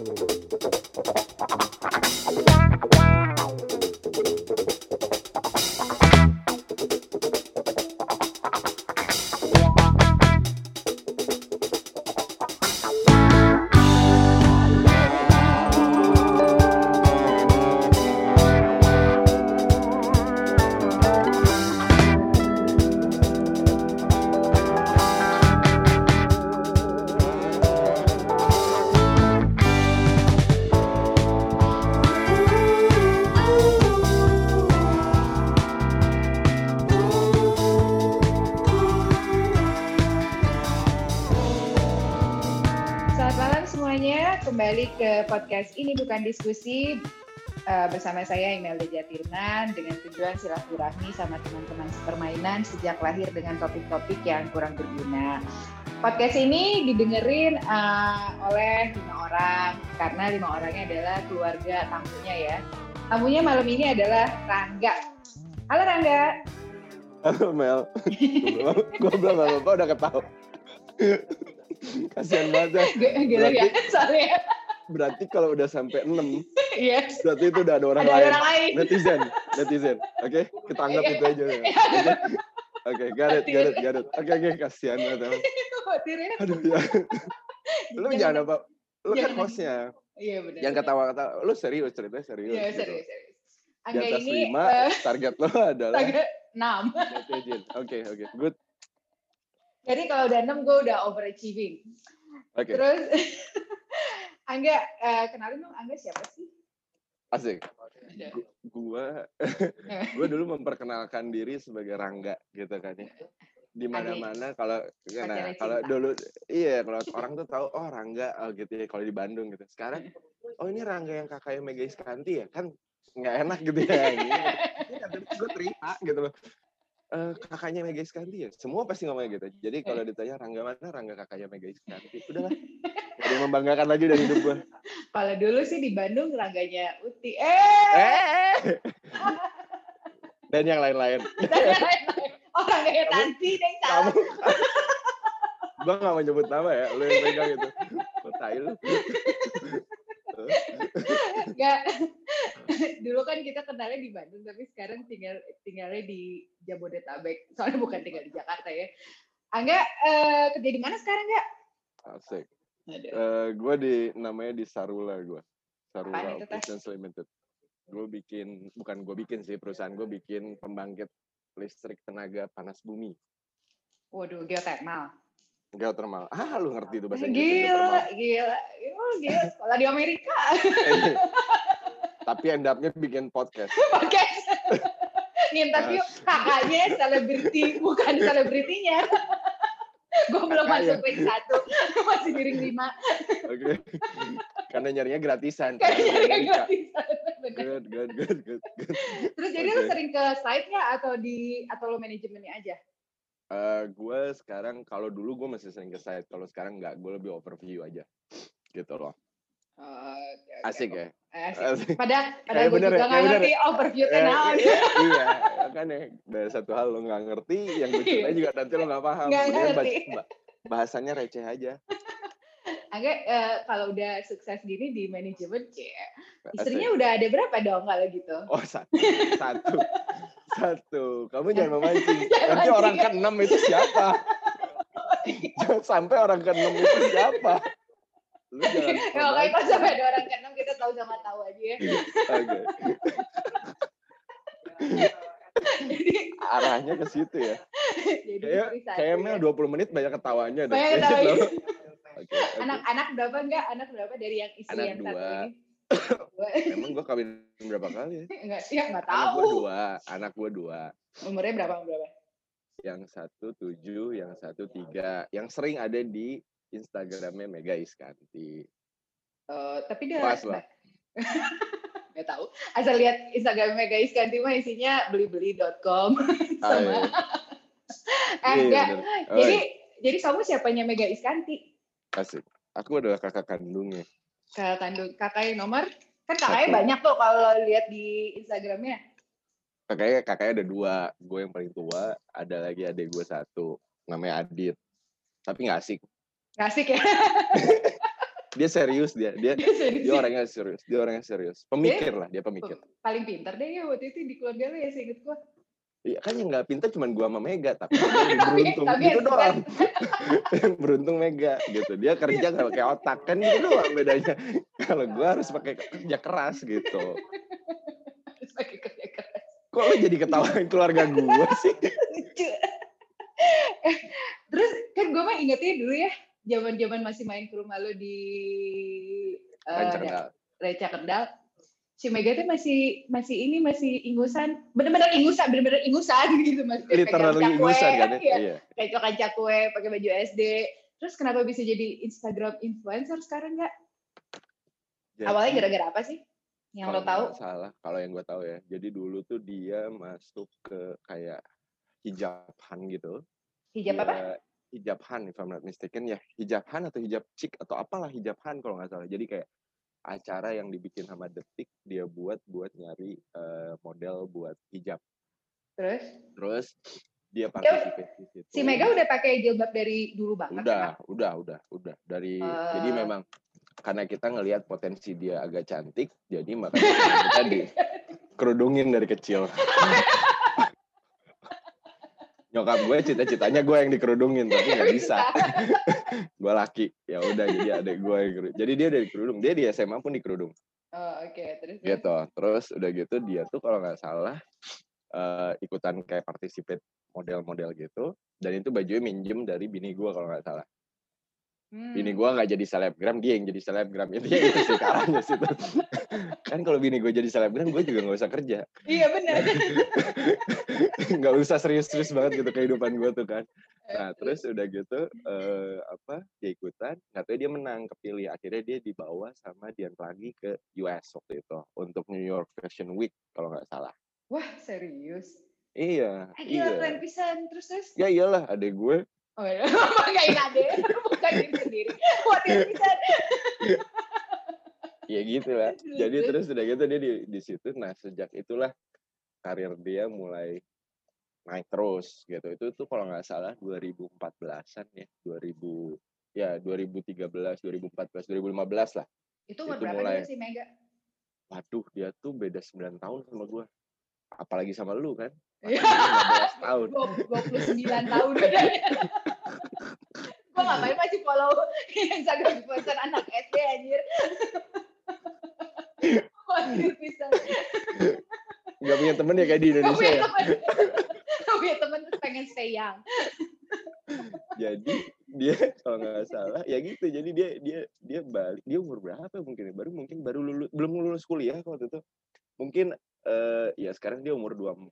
Selamat ini bukan diskusi uh, bersama saya Imelda Jatirnan dengan tujuan silaturahmi sama teman-teman sepermainan sejak lahir dengan topik-topik yang kurang berguna. Podcast ini didengerin uh, oleh lima orang karena lima orangnya adalah keluarga tamunya ya. Tamunya malam ini adalah Rangga. Halo Rangga. Halo Mel. gue belum apa-apa udah ketawa. Kasihan banget ya. Gila ya, soalnya. Berarti kalau udah sampai 6, Iya. berarti itu udah ada orang Ada lain. orang lain. Netizen, netizen. Oke, kita anggap Iya. itu aja. ya. Oke, Oke, got it, got it, got it. Oke, oke, kasihan banget. Aduh, ya. Lu jangan apa, lu kan jangan. hostnya. Iya benar. Jangan ketawa-ketawa. Lu serius, ceritanya serius. Iya gitu. serius serius. Di atas ini 5, eh, target lo adalah enam. netizen. Oke, oke, good. Jadi kalau udah enam gue udah overachieving. Oke, Terus Angga eh, kenalin dong Angga siapa sih? asik. gua. Gua dulu memperkenalkan diri sebagai Rangga gitu kan ya. Di mana-mana kalau nah, Pacarnya kalau dulu iya kalau orang tuh tahu oh Rangga oh gitu ya kalau di Bandung gitu. Sekarang oh ini Rangga yang kakaknya Mega Iskanti ya? Kan nggak enak gitu ya ini gue terima gitu loh. Eh, kakaknya Mega Iskanti ya? Semua pasti ngomongnya gitu. Jadi kalau ditanya Rangga mana? Rangga kakaknya Mega Iskanti. Udahlah Gak yang membanggakan lagi dari hidup gue Kalau dulu sih di Bandung rangganya Uti. Eh. eh dan yang lain-lain dan yang lain-lain. Oh rangganya Tanti deh kamu gua gak mau nyebut nama ya lu yang pegang itu oh, tai lu Enggak. dulu kan kita kenalnya di Bandung tapi sekarang tinggal tinggalnya di Jabodetabek. Soalnya bukan tinggal di Jakarta ya. Angga eh, kerja di mana sekarang enggak? asik Aduh. Eh, gua di namanya di Sarula gua Sarula? Operations Limited gue bikin bukan gue bikin sih perusahaan gue bikin pembangkit listrik tenaga panas bumi Waduh, geothermal. geothermal ah lu ngerti itu bahasa Inggris Gila, gila. Oh, gila. Sekolah di Amerika. tapi end up-nya bikin podcast Oke. Nginterview kakaknya selebriti, bukan selebritinya. Gue belum masuk ring satu, masih di ring lima. oke karena nyarinya gratisan Kayaknya Amerika. gratisan. Bener. good good good good, good. Terus jadi lu Oke. sering ke site-nya atau di atau lu manajemennya aja? Eh, gue sekarang kalau dulu gue masih sering ke site kalau sekarang nggak gue lebih overview aja gitu loh Oke. asik ya Asik. Asik. Pada pada gue bener juga ya, nggak bener ngerti overview Eh, kenal. iya, iya, kan ya dari satu hal lo nggak ngerti yang lucunya juga nanti lo nggak paham Mendingan ngerti. ba- bahasanya receh aja Agak eh, kalau udah sukses gini di manajemen, cie, Asik. istrinya udah ada berapa dong kalau gitu? oh satu satu satu kamu jangan memancing nanti orang ya. keenam itu siapa jangan sampai orang keenam itu siapa lu jangan Ya, Oke, kalau sampai ada orang keenam kita tahu sama tahu aja ya. oke Jadi, arahnya ke situ ya Kayak satu kayak ya. Mel 20 menit banyak ketawanya deh. Banyak ketawanya. Oke, oke. Anak-anak berapa enggak? Anak berapa dari yang istri Anak yang satu dua. ini? Dua. Emang gue kawin berapa kali ya? Enggak, ya enggak Anak gue tahu. dua, anak gue dua. Umurnya berapa berapa? Yang satu tujuh, yang satu tiga. Yang sering ada di Instagramnya Mega Iskanti. Eh, tapi dia Pas loh. Nggak tahu. Asal lihat Instagramnya guys ganti mah isinya beli-beli.com Ah, sama iya. eh Iya, enggak. Oh, Jadi iya. jadi kamu siapanya Mega Iskanti? Asik. Aku adalah kakak kandungnya. Kakak kandung kakak yang nomor kan kakaknya Satu. banyak tuh kalau lihat di Instagramnya. Kakaknya, kakaknya ada dua. Gue yang paling tua. Ada lagi adik gue satu. Namanya Adit. Tapi nggak asik. Asik ya? dia serius dia dia Dia serius. dia orangnya serius dia orangnya serius pemikir lah dia pemikir Paling pintar deh ya waktu itu di keluarga lu ya seinget gua. Iya kan yang nggak pintar cuma gua sama Mega tapi dia beruntung tapi gitu yang doang. beruntung Mega gitu. Dia kerja nggak pakai otak kan gitu doang bedanya. Kalau gua harus pakai kerja keras gitu. Terus pakai kerja keras. Kok lu jadi ketawain keluarga gua sih? Terus kan gue mah ingetnya dulu ya, zaman-zaman masih main ke rumah lu di eh, da- nggak? Reca Kendal. Si Mega tuh masih masih ini masih ingusan, bener-bener ingusan, bener-bener ingusan gitu mas. Literally ingusan kan ya? Iya, Iya. kayak kue, pakai baju SD. Terus kenapa bisa jadi Instagram influencer sekarang nggak? Awalnya gara-gara apa sih? Yang lo tahu? salah, kalau yang gua tahu ya. Jadi dulu tuh dia masuk ke kayak hijabhan gitu. Hijab apa? Dia- hijabhan if I'm not mistaken ya. Hijabhan atau hijab chick atau apalah hijabhan kalau nggak salah. Jadi kayak acara yang dibikin sama detik dia buat buat nyari eh, model buat hijab. Terus? Terus dia participate di situ. si Mega udah pakai jilbab dari dulu banget. udah udah udah udah. Dari jadi Eh. memang karena kita ngelihat potensi dia agak cantik jadi makanya kita di kerudungin dari kecil nyokap gue cita-citanya gue yang dikerudungin tapi nggak bisa. Gue laki. Ya udah jadi adek gue yang kerudung. Jadi dia dari kerudung dia di SMA pun dikerudung. Oh, oke. Terus terus. gitu. Terus udah gitu dia tuh kalau nggak salah eh, ikutan kayak participate model-model gitu. Dan itu bajunya minjem dari bini gue kalau nggak salah. Hmm. bini gue nggak jadi selebgram dia yang jadi selebgram. Itu itu sih caranya sih. Kan kalau bini gue jadi selebgram gue juga nggak usah kerja Iya benar. nggak usah serius-serius banget gitu kehidupan gue tuh kan nah terus udah gitu eh, apa dia ikutan nggak tahu dia menang kepilih akhirnya dia dibawa sama Dian Pelangi ke US waktu itu untuk New York Fashion Week kalau nggak salah Wah serius. iya gila iya keren pisan. Terus terus. ya iyalah adek gue Oh ya, banggain ade, bukan diri sendiri. Khawatir pisan. ya gitu lah jadi terus? udah gitu dia di di situ nah sejak itulah karir dia mulai naik terus gitu itu tuh kalau nggak salah 2014an ya 2000 ya 2013 2014 2015 lah Itu umur Itu berapa mulai. dia sih Mega? waduh dia tuh beda 9 tahun sama gua apalagi sama lu kan Iya. Masih 15 tahun 29 tahun. Gue ngapain masih follow Instagram influencer anak SD anjir. Nggak punya temen ya kayak di Gak Indonesia ya. Gak punya temen pengen stay young. jadi dia kalau nggak salah ya gitu jadi dia dia dia balik dia umur berapa mungkin ya? baru mungkin baru lulus belum lulus kuliah waktu itu mungkin eh, ya sekarang dia umur 24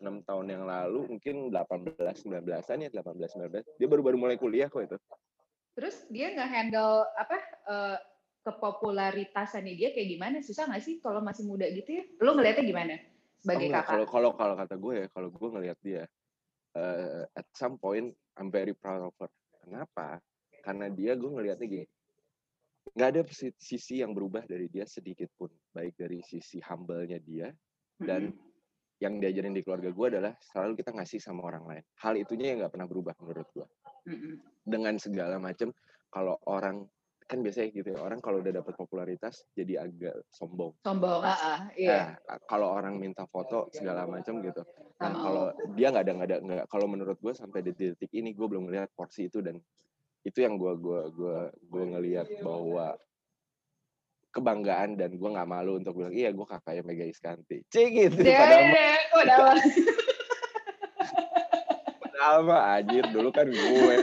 enam tahun yang lalu mungkin 18 19-an ya 18 19 dia baru baru mulai kuliah kok itu Terus dia nge-handle apa eh, kepopularitasannya dia kayak gimana? Susah nggak sih kalau masih muda gitu ya? Lo ngeliatnya gimana sebagai Oh, kakak? kalau kalau kalau kata gue ya kalau gue ngelihat dia eh, at some point I'm very proud of her kenapa karena dia gue ngelihatnya gini nggak ada si- sisi yang berubah dari dia sedikit pun baik dari sisi humble-nya dia dan yang diajarin di keluarga gue adalah selalu kita ngasih sama orang lain hal itunya yang nggak pernah berubah menurut gue Mm-mm. dengan segala macam kalau orang kan biasanya gitu ya orang kalau udah dapat popularitas jadi agak sombong Sombong, ah, ah, iya. Nah, kalau orang minta foto segala macam gitu. Nah, kalau dia nggak ada nggak ada nggak kalau menurut gue sampai detik ini gue belum melihat porsi itu dan itu yang gue gua gua gua ngelihat bahwa kebanggaan dan gue nggak malu untuk bilang iya gue kakaknya Mega Iskanti. Cik gitu. Padahal, dia, udah padahal mah anjir dulu kan gue.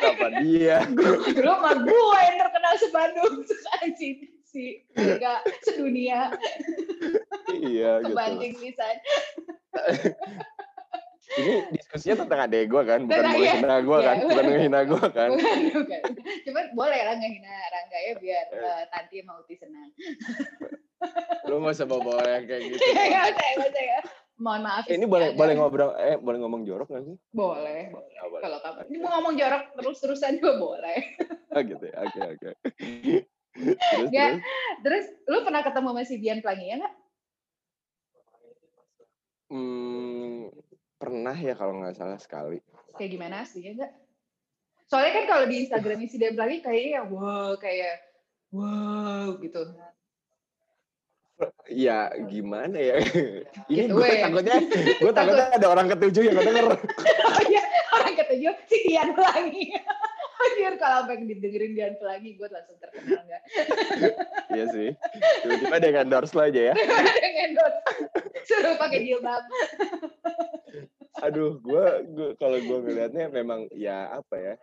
Kenapa dia? dulu mah gue terkenal sebandung sekarang si sedunia iya gitu. kebanting pisan. Ini diskusinya tentang adek gue kan, bukan mau iya. menghina gue Iya. kan, bukan menghina gue kan. Bukan, bukan. Cuman boleh lah ngehina Rangga ya biar Eh. eh, Tanti sama Uti senang. Lu nggak usah bawa yang kayak gitu. Nggak usah, nggak usah ya. Mohon maaf. Eh, ini boleh boleh ngobrol eh boleh ngomong jorok nggak sih? Boleh, boleh. Nggak boleh. Kalau kamu ini mau ngomong jorok terus-terusan juga boleh. Oh gitu ya. Oke oke. terus Nggak. terus Terus lu pernah ketemu sama si Dian Pelangi ya nggak? hmm, pernah ya kalau nggak salah sekali. Kayak gimana aslinya nggak? Soalnya kan kalau di Instagramnya si Dian Pelangi kayaknya wah kayak wow gitu. Ya gimana ya? Ini Gitu, gue takutnya, gue takutnya ada orang ketujuh yang denger. oh iya, orang ketujuh si Dian Pelangi. Anjir, kalau sampai didengerin Dian Pelangi, gue langsung terkenal nggak? Iya sih. Tiba-tiba dia endorse lo aja ya. Ada yang endorse. Suruh pakai jilbab. Aduh, gue, gue kalau gue ngelihatnya memang ya apa ya,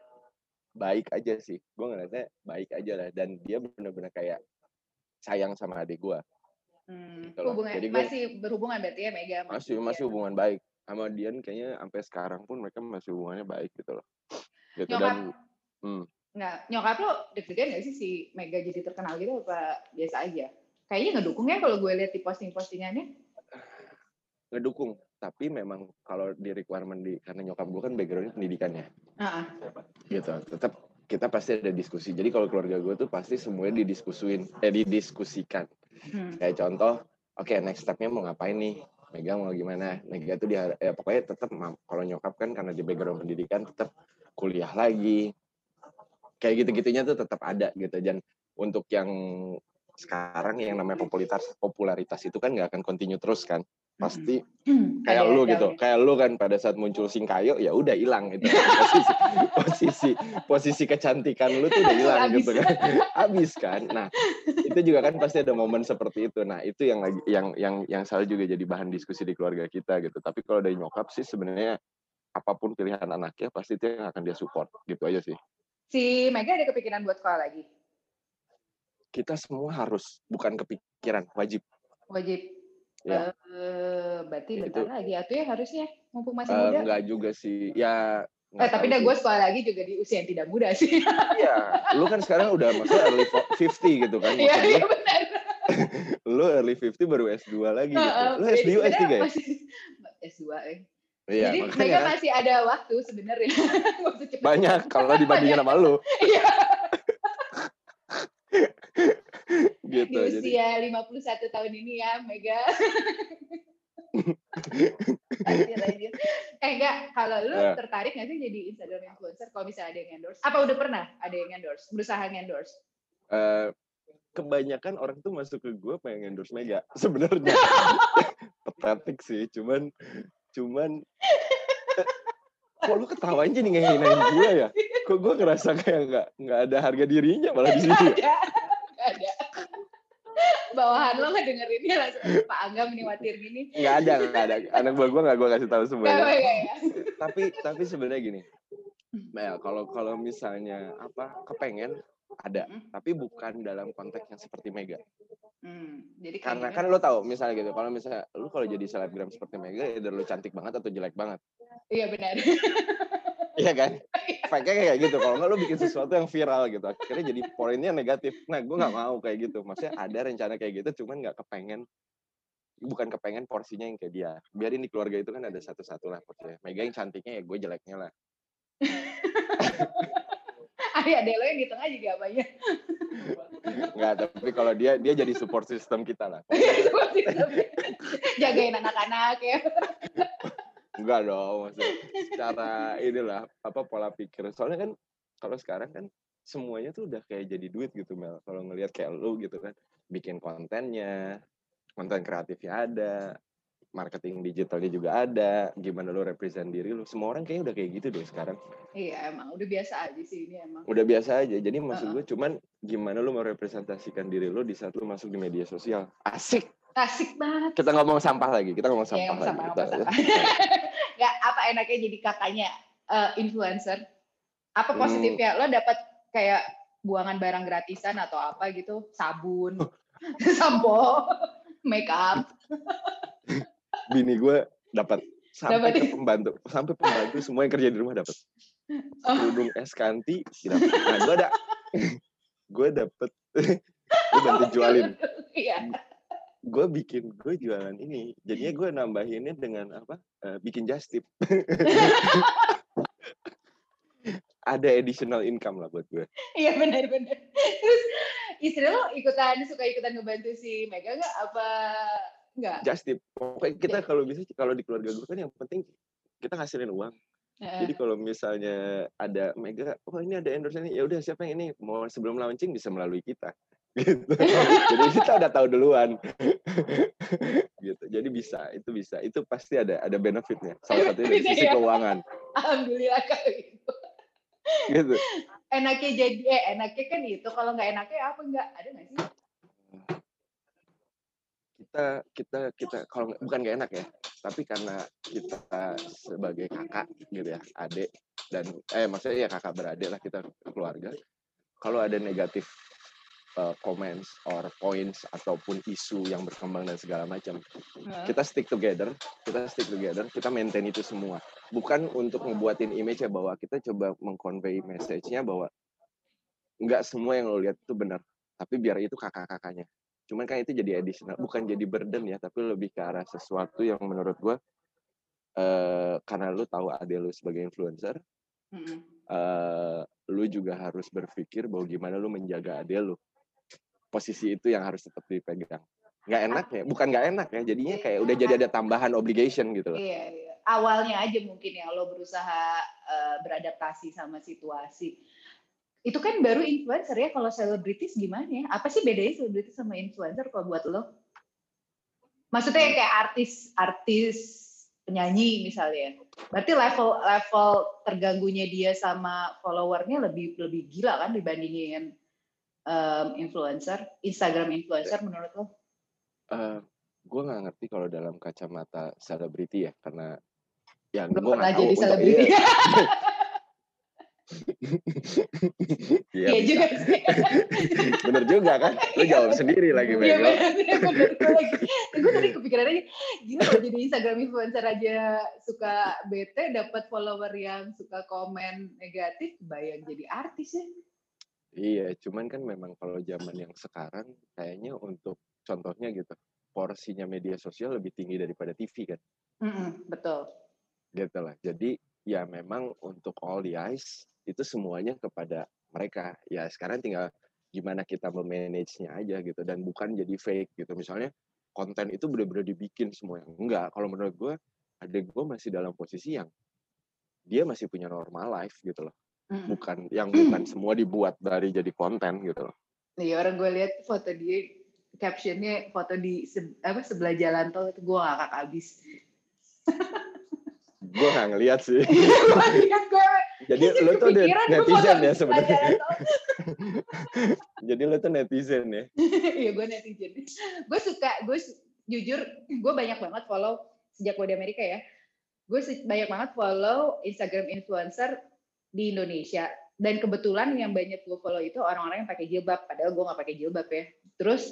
baik aja sih. Gue ngelihatnya baik aja lah. Dan dia benar-benar kayak sayang sama adik gue. Hmm, Gitu hubungan Jadi gua- masih berhubungan berarti ya Mega sama Masih masih hubungan baik. Sama Dian kayaknya sampai sekarang pun mereka masih hubungannya baik gitu loh. Gitu Nyokap, dan hmm. nggak, nyokap lo deg-degan nggak sih si Mega jadi terkenal gitu apa biasa aja? Kayaknya ngedukung ya kalau gue lihat di posting-postingannya. ngedukung. Tapi memang kalau di requirement di karena nyokap gue kan backgroundnya pendidikannya. Ah. gitu tetap kita pasti ada diskusi jadi kalau keluarga gue tuh pasti semuanya didiskusuin eh didiskusikan Hmm. kayak contoh oke next stepnya mau ngapain nih? Mega mau gimana? Mega tuh dia ya pokoknya tetap kalau nyokap kan karena di background pendidikan tetap kuliah lagi. Kayak gitu-gitunya tuh tetap ada gitu dan untuk yang sekarang yang namanya popularitas popularitas itu kan nggak akan continue terus kan pasti Hmm. kayak Ada lu gitu. Kayak lu kan pada saat muncul singkayo ya udah hilang itu posisi posisi posisi kecantikan lu tuh udah hilang gitu kan. Habis kan? Nah itu juga kan pasti ada momen seperti itu. Nah itu yang lagi yang yang yang selalu juga jadi bahan diskusi di keluarga kita gitu. Tapi kalau dari nyokap sih sebenarnya apa pun pilihan anaknya pasti itu yang akan dia support gitu aja sih. Si Mega ada kepikiran buat sekolah lagi? kita semua harus bukan kepikiran wajib. Wajib. Ya. Eh, berarti Itu. bentar lagi atuh ya harusnya mumpung masih Eh, muda. enggak juga sih ya Eh, nggak tapi tahu dah gue sekolah lagi juga di usia yang tidak muda sih. Iya, lu kan sekarang udah maksudnya early fo- 50 gitu kan. Iya, iya benar. lu early 50 baru S2 lagi gitu. Lu jadi S2 S3 ya? masih- S2 eh. Iya, Jadi makanya Mega kan masih ada waktu sebenarnya. Banyak kalau dibandingin sama lu. Iya, Gitu. di Jadi usia 51 tahun ini ya, Mega. lanjut, lanjut. Eh enggak, kalau lu Ya. tertarik nggak sih jadi Instagram influencer kalau misalnya ada yang endorse? Apa udah pernah ada yang endorse? Berusaha endorse? eh, kebanyakan orang tuh masuk ke gue pengen endorse Mega sebenarnya. Patetik sih, cuman cuman kok lu ketawa aja nih ngehinain gue ya? Kok gue ngerasa kayak nggak nggak ada harga dirinya malah di sini. Ya? Bawahan lo nggak dengerinnya langsung Pak Angga meniwatir gini. Nggak ada, nggak ada. Anak buah gue nggak gue kasih tahu semuanya. nggak, ya. tapi tapi sebenarnya gini Mel kalau kalau misalnya apa kepengen ada Mm. tapi bukan dalam konteks yang seperti Mega Hmm, jadi karena kayaknya- kan lo tahu misalnya gitu kalau misalnya lu kalau jadi selebgram seperti Mega either lu cantik banget atau jelek banget Iya benar. iya kan Fake-nya kayak gitu. Kalau nggak lu bikin sesuatu yang viral gitu. Akhirnya jadi poinnya negatif. Nah gue nggak mau kayak gitu. Maksudnya ada rencana kayak gitu cuman nggak kepengen bukan kepengen porsinya yang kayak dia. Biarin di keluarga itu kan ada satu-satu lah porsinya. Mega yang cantiknya ya gue jeleknya lah. Ada ada lo yang di tengah juga apanya. Nggak, tapi kalau dia dia jadi support system kita lah. Jagain anak-anak ya. Enggak dong, maksudnya secara inilah apa pola pikir. Soalnya kan kalau sekarang kan semuanya tuh udah kayak jadi duit gitu Mel. Kalau ngelihat kayak lu gitu kan, bikin kontennya, konten kreatifnya ada, marketing digitalnya juga ada, gimana lu represent diri lu. Semua orang kayaknya udah kayak gitu deh sekarang. Iya emang udah biasa aja sih ini emang. Udah biasa aja. Jadi maksud Uh-uh. gue cuman gimana lu merepresentasikan diri lu di saat lu masuk di media sosial. Asik. Asik banget. Kita ngomong sampah lagi. Kita ngomong Ya, sampah ngomong lagi. sampah, Kita- ngomong sampah. Nggak apa enaknya jadi kakaknya eh, influencer? Apa Hmm. positifnya? Lo dapat kayak buangan barang gratisan atau apa gitu? Sabun, sampo, make up. bini gue dapat sampai Dapat. ke pembantu sampai pembantu semua yang kerja di rumah dapat Oh. kerudung es kanti dapat nah gue ada gue dapet gue bantu jualin Iya. Gue bikin gue jualan ini jadinya gue nambahinnya dengan apa Eh, bikin just tip ada additional income lah buat gue Iya benar-benar. Terus istri lo ikutan suka ikutan ngebantu si Mega nggak? Apa nggak? just tip pokoknya kita kalau bisa kalau di keluarga gue kan yang penting kita ngasilin uang Heeh. Jadi kalau misalnya ada Mega, oh ini ada endorse ini, ya udah siapa yang ini mau sebelum launching bisa melalui kita. Gitu. Jadi kita udah tahu duluan. gitu. Jadi bisa, itu bisa. Itu pasti ada ada benefitnya. Salah satunya dari sisi ya? keuangan. Alhamdulillah kalau gitu. Gitu. Enaknya jadi, eh enaknya kan itu. Kalau nggak enaknya apa nggak? Ada nggak sih? Kita kita kita kalau nggak- bukan gak enak ya, tapi karena kita sebagai kakak gitu ya, adik dan eh maksudnya ya kakak beradik lah kita keluarga. Kalau ada negatif uh, comments or points ataupun isu yang berkembang dan segala macam, kita stick together, kita stick together, kita maintain itu semua. Bukan untuk ngebuatin image ya bahwa kita coba mengconvey message-nya bahwa nggak semua yang lo lihat itu benar, tapi biar itu kakak-kakaknya. Cuman kan itu jadi additional, bukan jadi burden ya, tapi lebih ke arah sesuatu yang menurut gua eh karena lu tahu ade lu sebagai influencer, Mm-mm. eh lu juga harus berpikir bahwa gimana lu menjaga ade lu. Posisi itu yang harus tetap dipegang. Nggak enak ya, bukan nggak enak ya, jadinya kayak udah jadi ada tambahan obligation gitu loh. Iya, iya. Awalnya aja mungkin ya lo berusaha eh, beradaptasi sama situasi. Itu kan baru influencer ya. Kalau selebritis gimana ya? Apa sih bedanya selebritis sama influencer kalau buat lo? Maksudnya kayak artis, artis penyanyi misalnya. Berarti level level terganggunya dia sama followernya lebih lebih gila kan dibandingin em, influencer, Instagram influencer menurut lo? Eh gue nggak ngerti kalau dalam kacamata selebriti ya, karena ya Belum gue pernah nggak tahu. jadi untuk- selebriti. Iya, iya, Iya bisa. juga sih. Bener juga kan? Lu jawab sendiri lagi, Iya. Gue lagi, gue tadi kepikiran aja, gila kalau jadi Instagram influencer aja suka bete, dapat follower yang suka komen negatif, bayang jadi artis ya. Iya, cuman kan memang kalau zaman yang sekarang kayaknya untuk contohnya gitu, porsinya media sosial lebih tinggi daripada TV kan, Mm-mm, betul. gitu lah. Jadi ya memang untuk all the eyes itu semuanya kepada mereka. Ya sekarang tinggal gimana kita memanage-nya aja gitu dan bukan jadi fake gitu. Misalnya konten itu benar-benar dibikin semua yang enggak. Kalau menurut gue, adik gue masih dalam posisi yang dia masih punya normal life gitu loh. Mm-mm. Bukan yang bukan semua dibuat dari jadi konten gitu loh. Iya orang gue lihat foto dia, captionnya foto di se- apa sebelah jalan tol itu gue ngakak abis. Gue nggak ngeliat sih. Gue gue, Jadi lo tuh foto netizen ya sebenarnya. Jadi lo tuh netizen ya. Iya gue netizen. Gue suka, gue su- jujur, gue banyak banget follow sejak gue di Amerika ya. Gue banyak banget follow Instagram influencer di Indonesia. Dan kebetulan yang banyak gue follow itu orang-orang yang pakai jilbab. Padahal gue nggak pakai jilbab ya. Terus,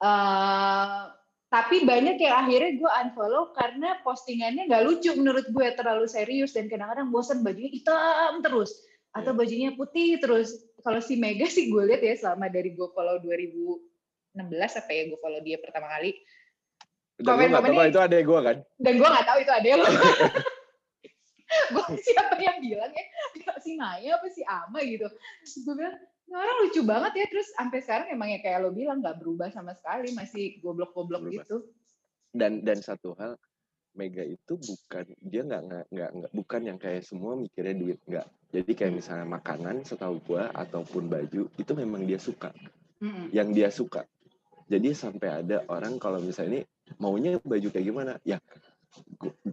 eh tapi banyak yang akhirnya gue unfollow karena postingannya nggak lucu menurut gue terlalu serius dan kadang-kadang bosan bajunya hitam terus atau Iya. bajunya putih terus kalau si Mega sih gue lihat ya selama dari gue follow 2016 apa ya gue follow dia pertama kali Dan lo nggak tahu Komen-komennya- kalau itu adek gue kan. dan gue nggak tahu itu ada lo gue siapa yang bilang ya si Maya apa si Ama? gitu. Gue bilang "Ini orang lucu banget ya. Terus sampai sekarang emang ya kayak lo bilang nggak berubah sama sekali masih goblok-goblok gitu. Dan dan satu hal, Mega itu bukan dia nggak nggak nggak bukan yang kayak semua mikirnya duit nggak. Jadi kayak misalnya makanan setahu gua ataupun baju itu memang dia suka, Mm-mm. yang dia suka. Jadi sampai ada orang kalau misalnya ini maunya baju kayak gimana, ya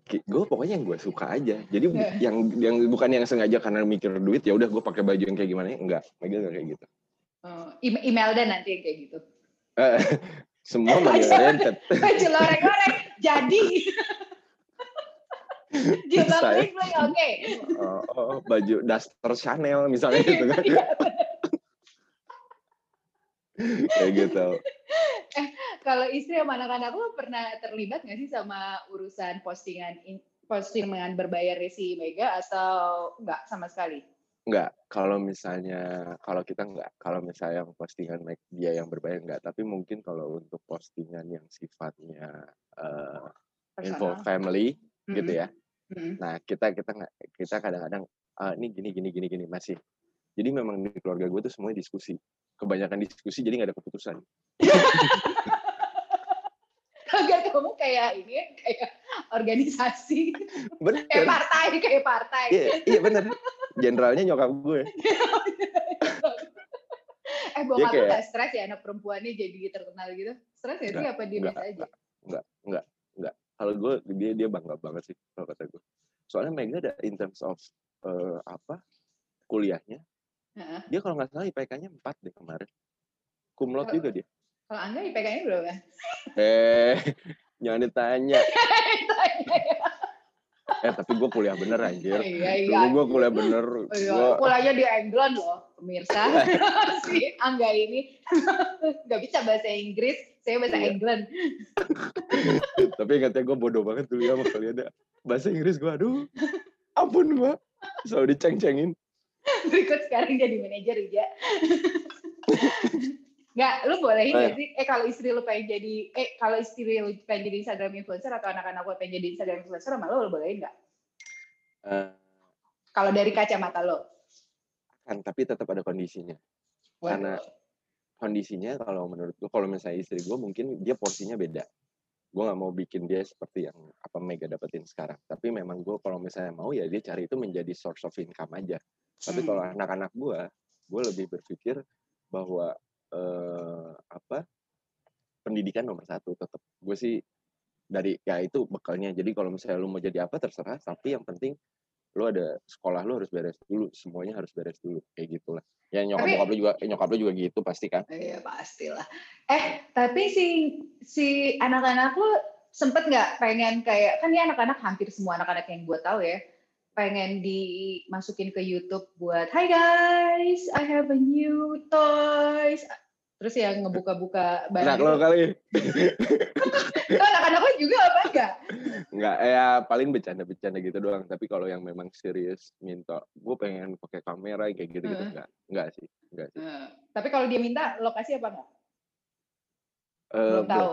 gue pokoknya yang gue suka aja. Jadi yang yang bukan yang sengaja karena mikir duit ya udah gue pakai baju yang kayak gimana enggak, Mega nggak kayak gitu. Im- Imelda nanti yang kayak gitu Eh, semua money Baju- oriented. baju loreng-loreng jadi jilbab bling bling oke Oh, oh, baju daster Chanel misalnya gitu kan. Kayak gitu. kalau istri sama anak-anak lo pernah terlibat nggak sih sama urusan postingan in- postingan berbayar si Mega atau nggak sama sekali? Enggak, kalau misalnya kalau kita enggak, kalau misalnya yang postingan dia yang berbayar enggak, tapi mungkin kalau untuk postingan yang sifatnya eh, info family gitu Mm-mm. ya. Mm-mm. Nah, kita kita nggak kita kadang-kadang ah, ini gini gini gini gini masih. Jadi memang di keluarga gue tuh semuanya diskusi. Kebanyakan diskusi jadi nggak ada keputusan. Kagak kamu kayak ini ya, kayak organisasi, kayak Bener. partai, kayak partai. Iya, iya bener. Generalnya nyokap gue. eh bokap kayak, lu gak stres ya anak perempuannya jadi terkenal gitu? Stres ya sih apa dia biasa aja? Enggak, enggak, enggak. Kalau gue dia dia bangga banget sih kalau kata gue. Soalnya Mega ada in terms of uh, apa kuliahnya. Uh-huh. Dia kalau nggak salah IPK-nya 4 deh kemarin. Kumlot juga dia. Kalau Angga IPK-nya berapa? Eh, jangan ditanya. ya eh tapi gue kuliah bener anjir iya, iya. dulu gue kuliah bener oh, iya. gua... kuliahnya di England loh pemirsa si Angga ini nggak bisa bahasa Inggris saya bahasa iya. England tapi ingatnya gue bodoh banget dulu ya sama kalian bahasa Inggris gue aduh ampun gue selalu diceng-cengin berikut sekarang jadi manajer ya Nggak, lu boleh nggak sih? Eh kalau istri lu pengen jadi, eh kalau istri lu pengen jadi Instagram influencer atau anak-anak lu pengen jadi Instagram influencer sama lu, lu boleh nggak? Uh, kalau dari kacamata lo? Kan, tapi tetap ada kondisinya. Wow. Karena kondisinya kalau menurut gue, kalau misalnya istri gue mungkin dia porsinya beda. Gue nggak mau bikin dia seperti yang apa Mega dapetin sekarang. Tapi memang gue kalau misalnya mau ya dia cari itu menjadi source of income aja. Tapi hmm. kalau anak-anak gue, gue lebih berpikir bahwa eh, apa pendidikan nomor satu tetap gue sih dari ya itu bekalnya. Jadi kalau misalnya lu mau jadi apa terserah. Tapi yang penting lu ada sekolah lu harus beres dulu. Semuanya harus beres dulu. Kayak gitulah. Ya nyokap tapi, lu juga eh, nyokap lu juga gitu pasti kan. Iya pastilah. Eh tapi si si anak-anak lu sempet nggak pengen kayak kan ya anak-anak hampir semua anak-anak yang gue tahu ya pengen dimasukin ke YouTube buat Hi guys, I have a new toys terus yang ngebuka-buka barang. Nah, lo kali. Itu anak-anak juga apa enggak? Enggak, ya paling bercanda-bercanda gitu doang. Tapi kalau yang memang serius minta, gue pengen pakai kamera kayak gitu-gitu uh. enggak. Enggak sih, enggak sih. Uh. Tapi kalau dia minta lokasi apa enggak? Uh, belum tahu.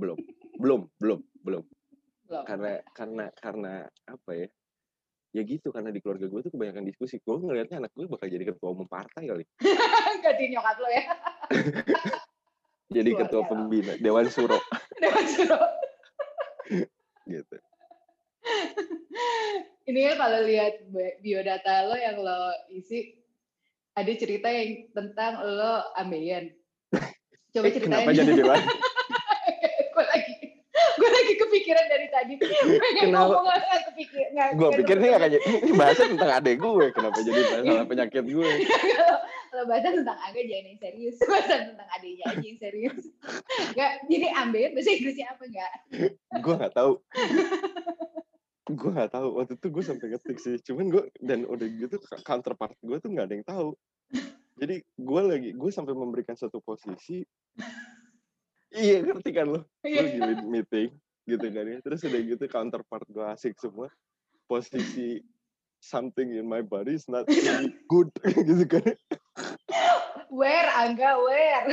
Belum, belum, belum, belum. belum. Karena karena karena apa ya? Ya gitu karena di keluarga gue tuh kebanyakan diskusi. Gue ngelihatnya anak gue bakal jadi ketua umum partai kali. Ganti nyokap lo ya? Jadi Luar ketua pembina dewan suro. Dewan suro. Gitu. Ini ya kalau lihat biodata lo yang lo isi ada cerita yang tentang lo ambeien. Coba eh, ceritain. kenapa jadi dewan gue lagi gue lagi kepikiran dari tadi. Kenapa? gue pikir nih gak ini bahasa tentang adek gue. Kenapa jadi masalah penyakit gue? Kalau bahasa tentang Aga jangan yang serius. Bahasa tentang adiknya aja yang serius. Gak, jadi ambil bahasa Inggrisnya apa enggak gue gak tahu. Gue gak tahu. Waktu itu gue sampai ngetik sih. Cuman gue dan udah gitu counterpart gue tuh gak ada yang tahu. Jadi gue lagi gue sampai memberikan satu posisi. Iya ngerti kan lo? Gue lagi meeting gitu kan ya. Terus udah gitu counterpart gue asik semua. Posisi something in my body is not really good gitu kan. Where Angga where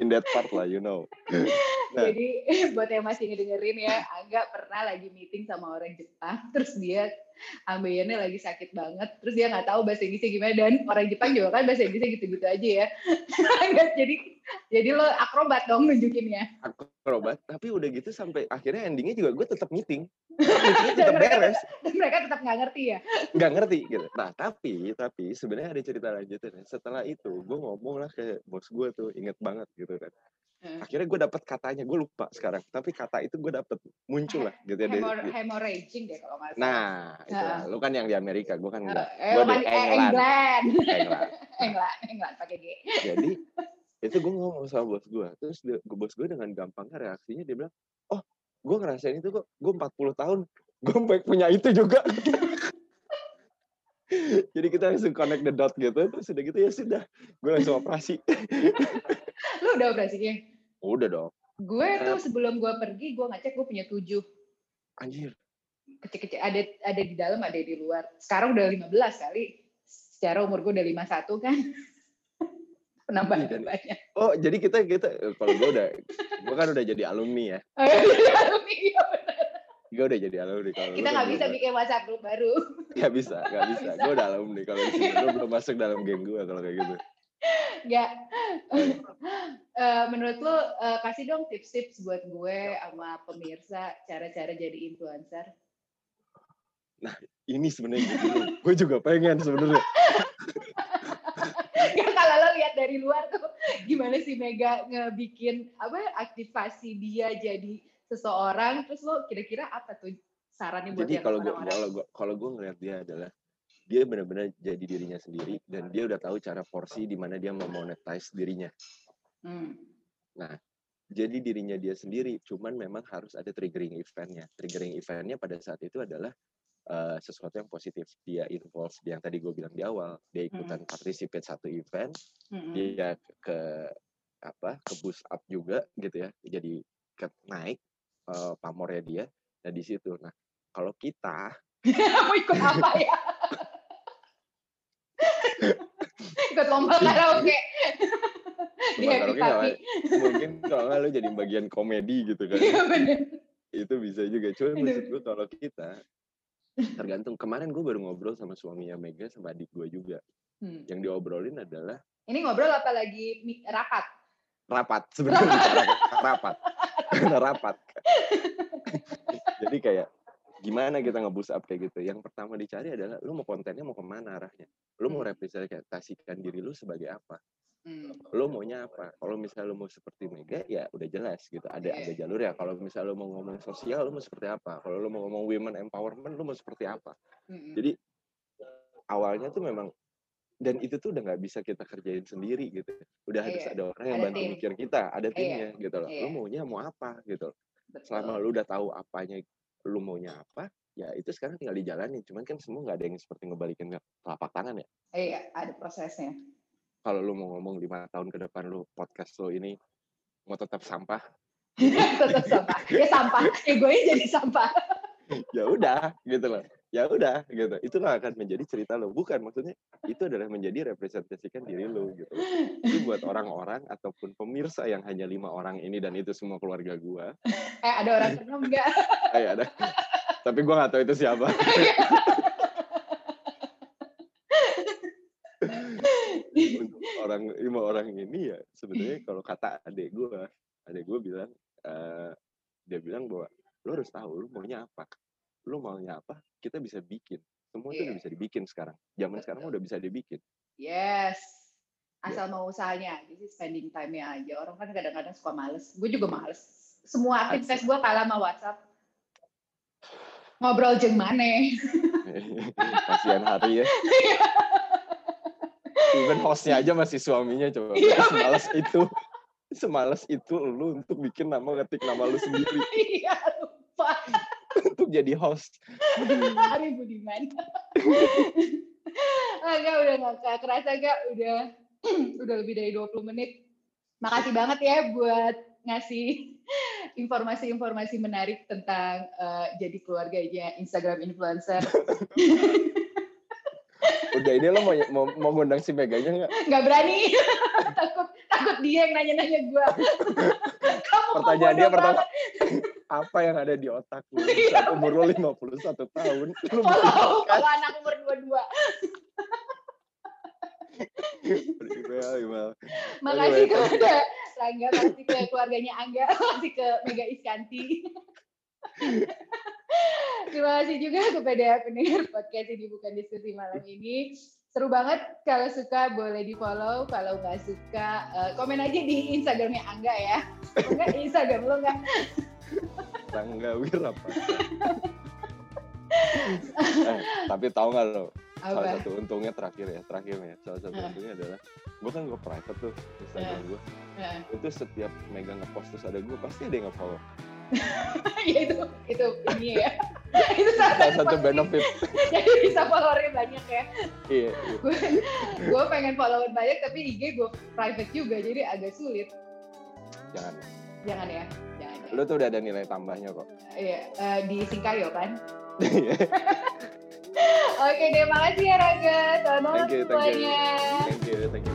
in that part lah you know. Nah. jadi buat yang masih ngedengerin ya Angga pernah lagi meeting sama orang Jepang terus dia ambeyannya lagi sakit banget. Terus dia nggak tahu bahasa Inggrisnya gimana. Dan orang Jepang juga kan bahasa Inggrisnya gitu-gitu aja ya. Jadi jadi lo akrobat dong nunjukinnya. Akrobat? Tapi udah gitu sampai akhirnya endingnya juga gue tetap meeting. Meetingnya tetap beres. dan mereka tetap nggak ngerti ya? Nggak ngerti gitu. Nah tapi tapi sebenarnya ada cerita lanjutan setelah itu gue ngomong lah ke bos gue tuh inget banget gitu kan. Hmm. Akhirnya gue dapet katanya, gue lupa sekarang. Tapi kata itu gue dapet muncul lah gitu ya. Hemor hemorrhaging deh kalau nggak salah. Nah, itu uh. lu kan yang di Amerika, gue kan enggak. Uh, gue di England. England. England. England, England pakai G. Jadi itu gue ngomong sama bos gue. Terus dia, bos gue dengan gampangnya reaksinya dia bilang, oh gue ngerasain itu kok, gue 40 tahun, gue punya itu juga. Jadi kita langsung connect the dot gitu, terus udah gitu ya sudah, gue langsung operasi. Lu udah operasinya? Udah dong. Gue tuh sebelum gue pergi, gue ngecek gue punya tujuh. Anjir. Kecil-kecil ada ada di dalam, ada di luar. Sekarang udah 15 kali. Secara umur gue udah 51 kan. Penambah iya, banyak. Oh, jadi kita kita kalau gue udah gue kan udah jadi alumni ya. Oh, iya, alumni iya benar. Gue udah jadi alumni kalau Kita nggak bisa bikin WhatsApp group baru. Gak bisa, gak bisa. bisa. Gue udah alumni kalau. Gue belum masuk dalam geng gue kalau kayak gitu. Gak. uh, menurut lo uh, kasih dong tips-tips buat gue sama pemirsa cara-cara jadi influencer. Nah, ini sebenarnya gitu. gue juga pengen sebenarnya. Nggak, kalau lo lihat dari luar tuh gimana sih Mega ngebikin apa aktivasi dia jadi seseorang terus lo kira-kira apa tuh sarannya buat Jadi kalau gue kalau gue kalau gue ngeliat dia adalah dia benar-benar jadi dirinya sendiri dan dia udah tahu cara porsi di mana dia memonetize dirinya. Hmm. Jadi dirinya dia sendiri, cuman memang harus ada triggering eventnya. Triggering eventnya pada saat itu adalah eh, sesuatu yang positif. Dia involve, yang tadi gue bilang di awal, dia ikutan participate satu event, Mm-mm. dia ke apa ke boost up juga gitu ya jadi ke naik eh, pamornya dia nah di situ nah kalau kita Mau ikut apa ya? ikut lomba karaoke. Di Happy Papi. mungkin kalau nggak lu jadi bagian komedi gitu kan Iya itu bisa juga cuman maksud gue kalau kita tergantung kemarin gue baru ngobrol sama suaminya Mega sama adik gue juga. Hmm. yang diobrolin adalah Ini ngobrol apa lagi? Rapat? rapat sebenarnya rapat. Karena rapat. Jadi kayak gimana kita nge-boost up kayak gitu? Yang pertama dicari adalah lu mau kontennya mau ke mana arahnya? Lu mau Hmm. representasikan diri lu sebagai apa Hmm. lu maunya apa kalau misalnya lu mau seperti Mega ya udah jelas gitu ada Iya. ada jalur ya kalau misalnya lu mau ngomong sosial lu mau seperti apa kalau lu mau ngomong women empowerment lu mau seperti apa Mm-mm. jadi awalnya tuh memang dan itu tuh udah nggak bisa kita kerjain sendiri gitu udah harus Iya. ada orang yang Ada bantu tim. mikir kita ada timnya gitu loh Iya. lu maunya mau apa gitu Betul. selama lu udah tahu apanya lu maunya apa ya itu sekarang tinggal dijalanin cuman kan semua nggak ada yang seperti ngebalikin telapak tangan ya Iya, ada prosesnya. Kalau lu mau ngomong lima tahun ke depan lu podcast lu ini mau tetap sampah Tetap sampah. Ya sampah. Egonya jadi sampah. ya udah gitu loh ya udah gitu itulah akan menjadi cerita lo bukan maksudnya itu adalah menjadi representasikan diri lo gitu. Jadi buat orang-orang ataupun pemirsa yang hanya lima orang ini dan itu semua keluarga gua Eh, ada orang keenam enggak? eh ada tapi gua nggak tahu itu siapa untuk orang lima orang ini ya sebenarnya kalau kata adik gua adik gua bilang eh, dia bilang bahwa lo harus tahu lo maunya apa lo maunya apa kita bisa bikin semua itu udah Iya. bisa dibikin sekarang zaman sekarang udah bisa dibikin Yes. Asal mau usahanya, jadi spending time-nya aja. Orang kan kadang-kadang suka males. Gue juga males. Semua aktivitas gue kalah sama WhatsApp. Ngobrol jeng mana? kasihan hari ya even hostnya aja masih suaminya coba Iya, semalas itu semalas itu lu untuk bikin nama ketik nama lu sendiri Iya, lupa. untuk jadi host Hari Budiman. enggak, udah nggak kerasa enggak, udah udah lebih dari 20 menit. Makasih banget ya buat ngasih informasi-informasi menarik tentang eh, jadi keluarganya Instagram influencer. udah ini lo mau mau, mau ngundang si Meganya nggak Nggak berani. takut takut dia yang nanya-nanya gue. Kamu pertanyaan dia pertama apa yang ada di otak lu Iya, saat umur lo 51 tahun lu Follow, follow anak umur 22. Well, well. Makasih kepada Rangga, makasih ke keluarganya Angga, makasih ke Mega Iskanti. Terima kasih juga kepada pendengar podcast ini bukan diskusi malam ini. Seru banget. Kalau suka boleh di follow. Kalau nggak suka eh, komen aja di Instagramnya Angga ya. Enggak Instagram lo nggak? Rangga Wirapa. eh, tapi tahu nggak lo salah Apa? satu untungnya terakhir ya terakhirnya salah satu Eh. untungnya adalah gue kan gue private tuh Instagram gue Nah, itu setiap megang ngepost terus ada gue pasti ada yang nge-follow ya itu itu ini ya. itu salah satu posisi. benefit Jadi bisa followernya banyak ya. iya iya. gue pengen follower banyak tapi IG gue private juga jadi agak sulit jangan jangan ya jangan ya. lu tuh udah ada nilai tambahnya kok Iya, eh, di Singkayo kan Iya. oke deh makasih ya Raga selamat malam you semuanya thank you thank you